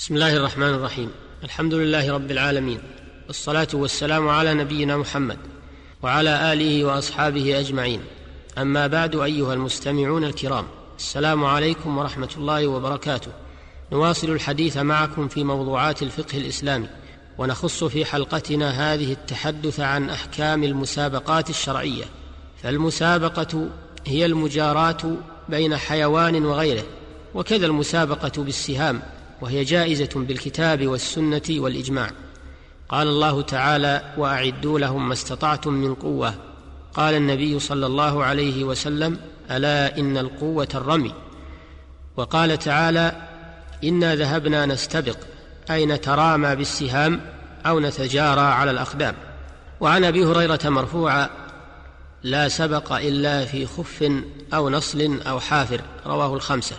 بسم الله الرحمن الرحيم. الحمد لله رب العالمين. والصلاة والسلام على نبينا محمد وعلى آله وأصحابه أجمعين. أما بعد أيها المستمعون الكرام السلام عليكم ورحمة الله وبركاته. نواصل الحديث معكم في موضوعات الفقه الإسلامي ونخص في حلقتنا هذه التحدث عن أحكام المسابقات الشرعية. فالمسابقة هي المجاراة بين حيوان وغيره وكذا المسابقة بالسهام وهي جائزة بالكتاب والسنة والإجماع. قال الله تعالى وأعدوا لهم ما استطعتم من قوة. قال النبي صلى الله عليه وسلم ألا إن القوة الرمي. وقال تعالى إنا ذهبنا نستبق أي نترامى بالسهام أو نتجارى على الأقدام. وعن أبي هريرة مرفوعا لا سبق إلا في خف أو نصل أو حافر. رواه الخمسة.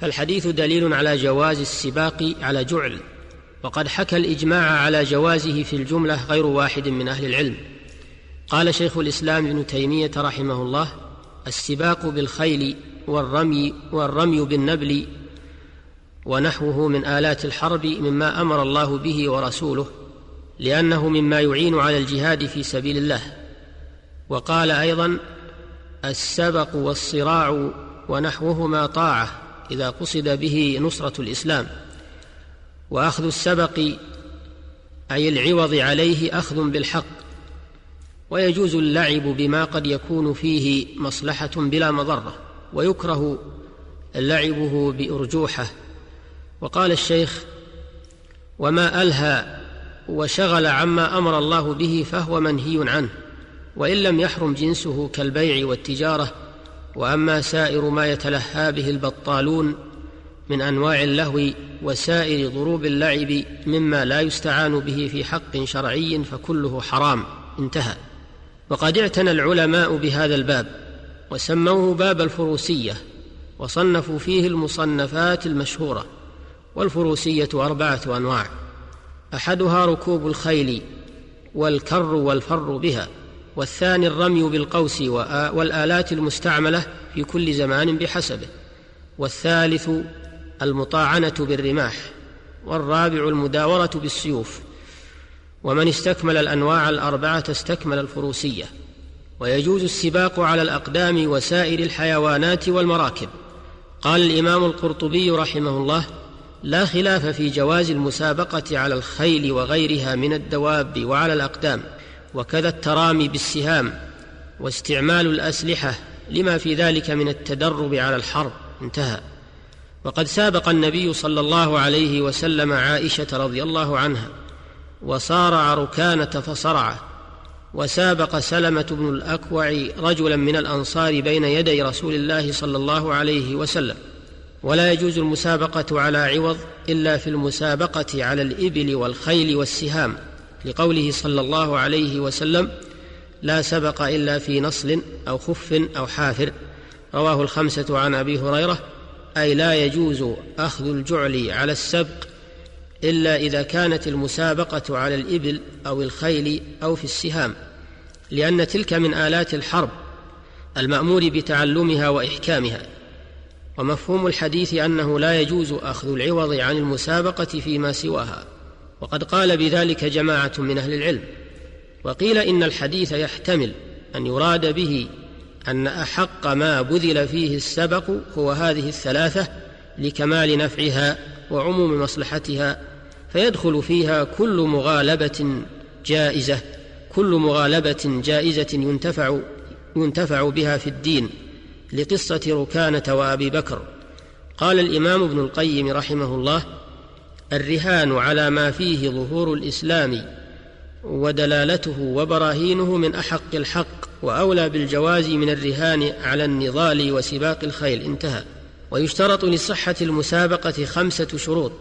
فالحديث دليل على جواز السباق على جعل وقد حكى الإجماع على جوازه في الجملة غير واحد من أهل العلم. قال شيخ الإسلام ابن تيمية رحمه الله السباق بالخيل والرمي والرمي بالنبل ونحوه من آلات الحرب مما أمر الله به ورسوله لأنه مما يعين على الجهاد في سبيل الله. وقال أيضا السبق والصراع ونحوهما طاعة. إذا قصد به نصرة الإسلام وأخذ السبق أي العوض عليه أخذ بالحق ويجوز اللعب بما قد يكون فيه مصلحة بلا مضرة ويكره لعبه بأرجوحة. وقال الشيخ وما ألهى وشغل عما أمر الله به فهو منهي عنه وإن لم يحرم جنسه كالبيع والتجارة وأما سائر ما يتلهى به البطالون من أنواع اللهو وسائر ضروب اللعب مما لا يستعان به في حق شرعي فكله حرام. انتهى. وقد اعتنى العلماء بهذا الباب وسموه باب الفروسية وصنفوا فيه المصنفات المشهورة والفروسية أربعة أنواع. أحدها ركوب الخيل والكر والفر بها والثاني الرمي بالقوس والآلات المستعملة في كل زمان بحسبه. والثالث المطاعنة بالرماح. والرابع المداورة بالسيوف. ومن استكمل الأنواع الأربعة استكمل الفروسية. ويجوز السباق على الأقدام وسائر الحيوانات والمراكب. قال الإمام القرطبي رحمه الله لا خلاف في جواز المسابقة على الخيل وغيرها من الدواب وعلى الأقدام. وكذا الترامي بالسهام واستعمال الأسلحة لما في ذلك من التدرب على الحرب. انتهى. وقد سابق النبي صلى الله عليه وسلم عائشة رضي الله عنها وصارع ركانه فصرعه وسابق سلمة بن الأكوع رجلا من الأنصار بين يدي رسول الله صلى الله عليه وسلم. ولا يجوز المسابقة على عوض إلا في المسابقة على الإبل والخيل والسهام. لقوله صلى الله عليه وسلم لا سبق إلا في نصل أو خف أو حافر. رواه الخمسة عن أبي هريرة أي لا يجوز أخذ الجعل على السبق إلا إذا كانت المسابقة على الإبل أو الخيل أو في السهام لأن تلك من آلات الحرب المأمور بتعلمها وإحكامها. ومفهوم الحديث أنه لا يجوز أخذ العوض عن المسابقة فيما سواها. وقد قال بذلك جماعة من أهل العلم. وقيل إن الحديث يحتمل أن يراد به أن أحق ما بذل فيه السبق هو هذه الثلاثة لكمال نفعها وعموم مصلحتها فيدخل فيها كل مغالبة جائزة كل مغالبة جائزة ينتفع ينتفع بها في الدين لقصة ركانة وأبي بكر. قال الإمام ابن القيم رحمه الله الرهان على ما فيه ظهور الإسلام ودلالته وبراهينه من أحق الحق وأولى بالجواز من الرهان على النضال وسباق الخيل. انتهى. ويشترط لصحة المسابقة خمسة شروط.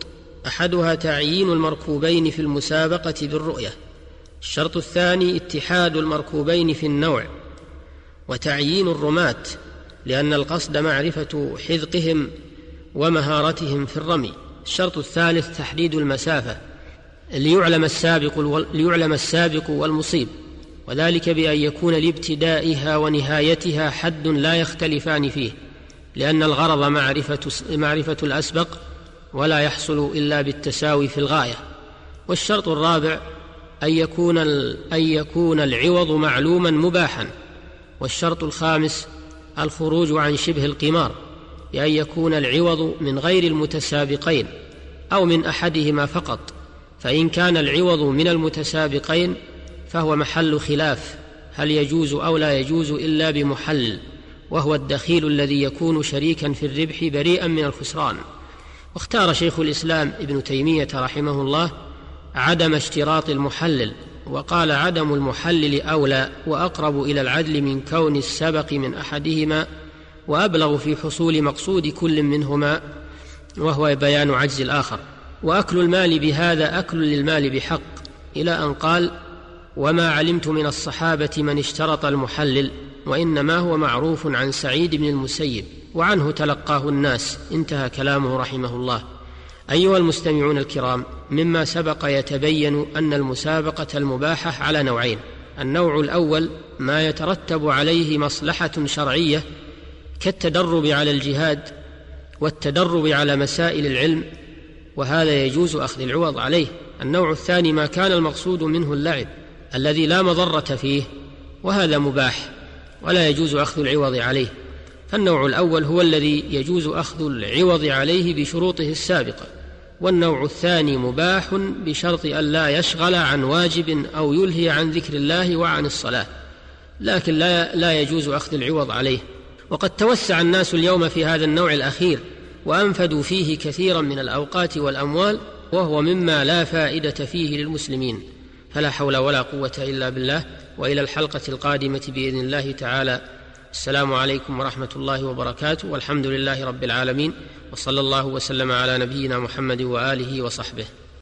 أحدها تعيين المركوبين في المسابقة بالرؤية. الشرط الثاني اتحاد المركوبين في النوع. وتعيين الرماة لأن القصد معرفة حذقهم ومهارتهم في الرمي. الشرط الثالث تحديد المسافة ليعلم السابق ليعلم السابق والمصيب وذلك بأن يكون لابتدائها ونهايتها حد لا يختلفان فيه لأن الغرض معرفة معرفة الأسبق ولا يحصل إلا بالتساوي في الغاية. والشرط الرابع أن يكون أن يكون العوض معلوما مباحا والشرط الخامس الخروج عن شبه القمار. بان يكون العوض من غير المتسابقين أو من أحدهما فقط فإن كان العوض من المتسابقين فهو محل خلاف هل يجوز أو لا يجوز إلا بمحل وهو الدخيل الذي يكون شريكا في الربح بريئا من الخسران. واختار شيخ الإسلام ابن تيمية رحمه الله عدم اشتراط المحلل وقال عدم المحلل أولى وأقرب إلى العدل من كون السبق من أحدهما وأبلغ في حصول مقصود كل منهما وهو بيان عجز الآخر. وأكل المال بهذا أكل للمال بحق إلى أن قال وما علمت من الصحابة من اشترط المحلل وإنما هو معروف عن سعيد بن المسيب وعنه تلقاه الناس. انتهى كلامه رحمه الله. أيها المستمعون الكرام مما سبق يتبين أن المسابقة المباحة على نوعين. النوع الأول ما يترتب عليه مصلحة شرعية كالتدرب على الجهاد والتدرب على مسائل العلم وهذا يجوز أخذ العوض عليه. النوع الثاني ما كان المقصود منه اللعب الذي لا مضرة فيه وهذا مباح ولا يجوز أخذ العوض عليه. فالنوع الأول هو الذي يجوز أخذ العوض عليه بشروطه السابقة والنوع الثاني مباح بشرط أن لا يشغل عن واجب أو يلهي عن ذكر الله وعن الصلاة لكن لا لا يجوز أخذ العوض عليه. وقد توسع الناس اليوم في هذا النوع الأخير وأنفدوا فيه كثيرا من الأوقات والأموال وهو مما لا فائدة فيه للمسلمين. فلا حول ولا قوة إلا بالله وإلى الحلقة القادمة بإذن الله تعالى. السلام عليكم ورحمة الله وبركاته والحمد لله رب العالمين وصلى الله وسلم على نبينا محمد وآله وصحبه.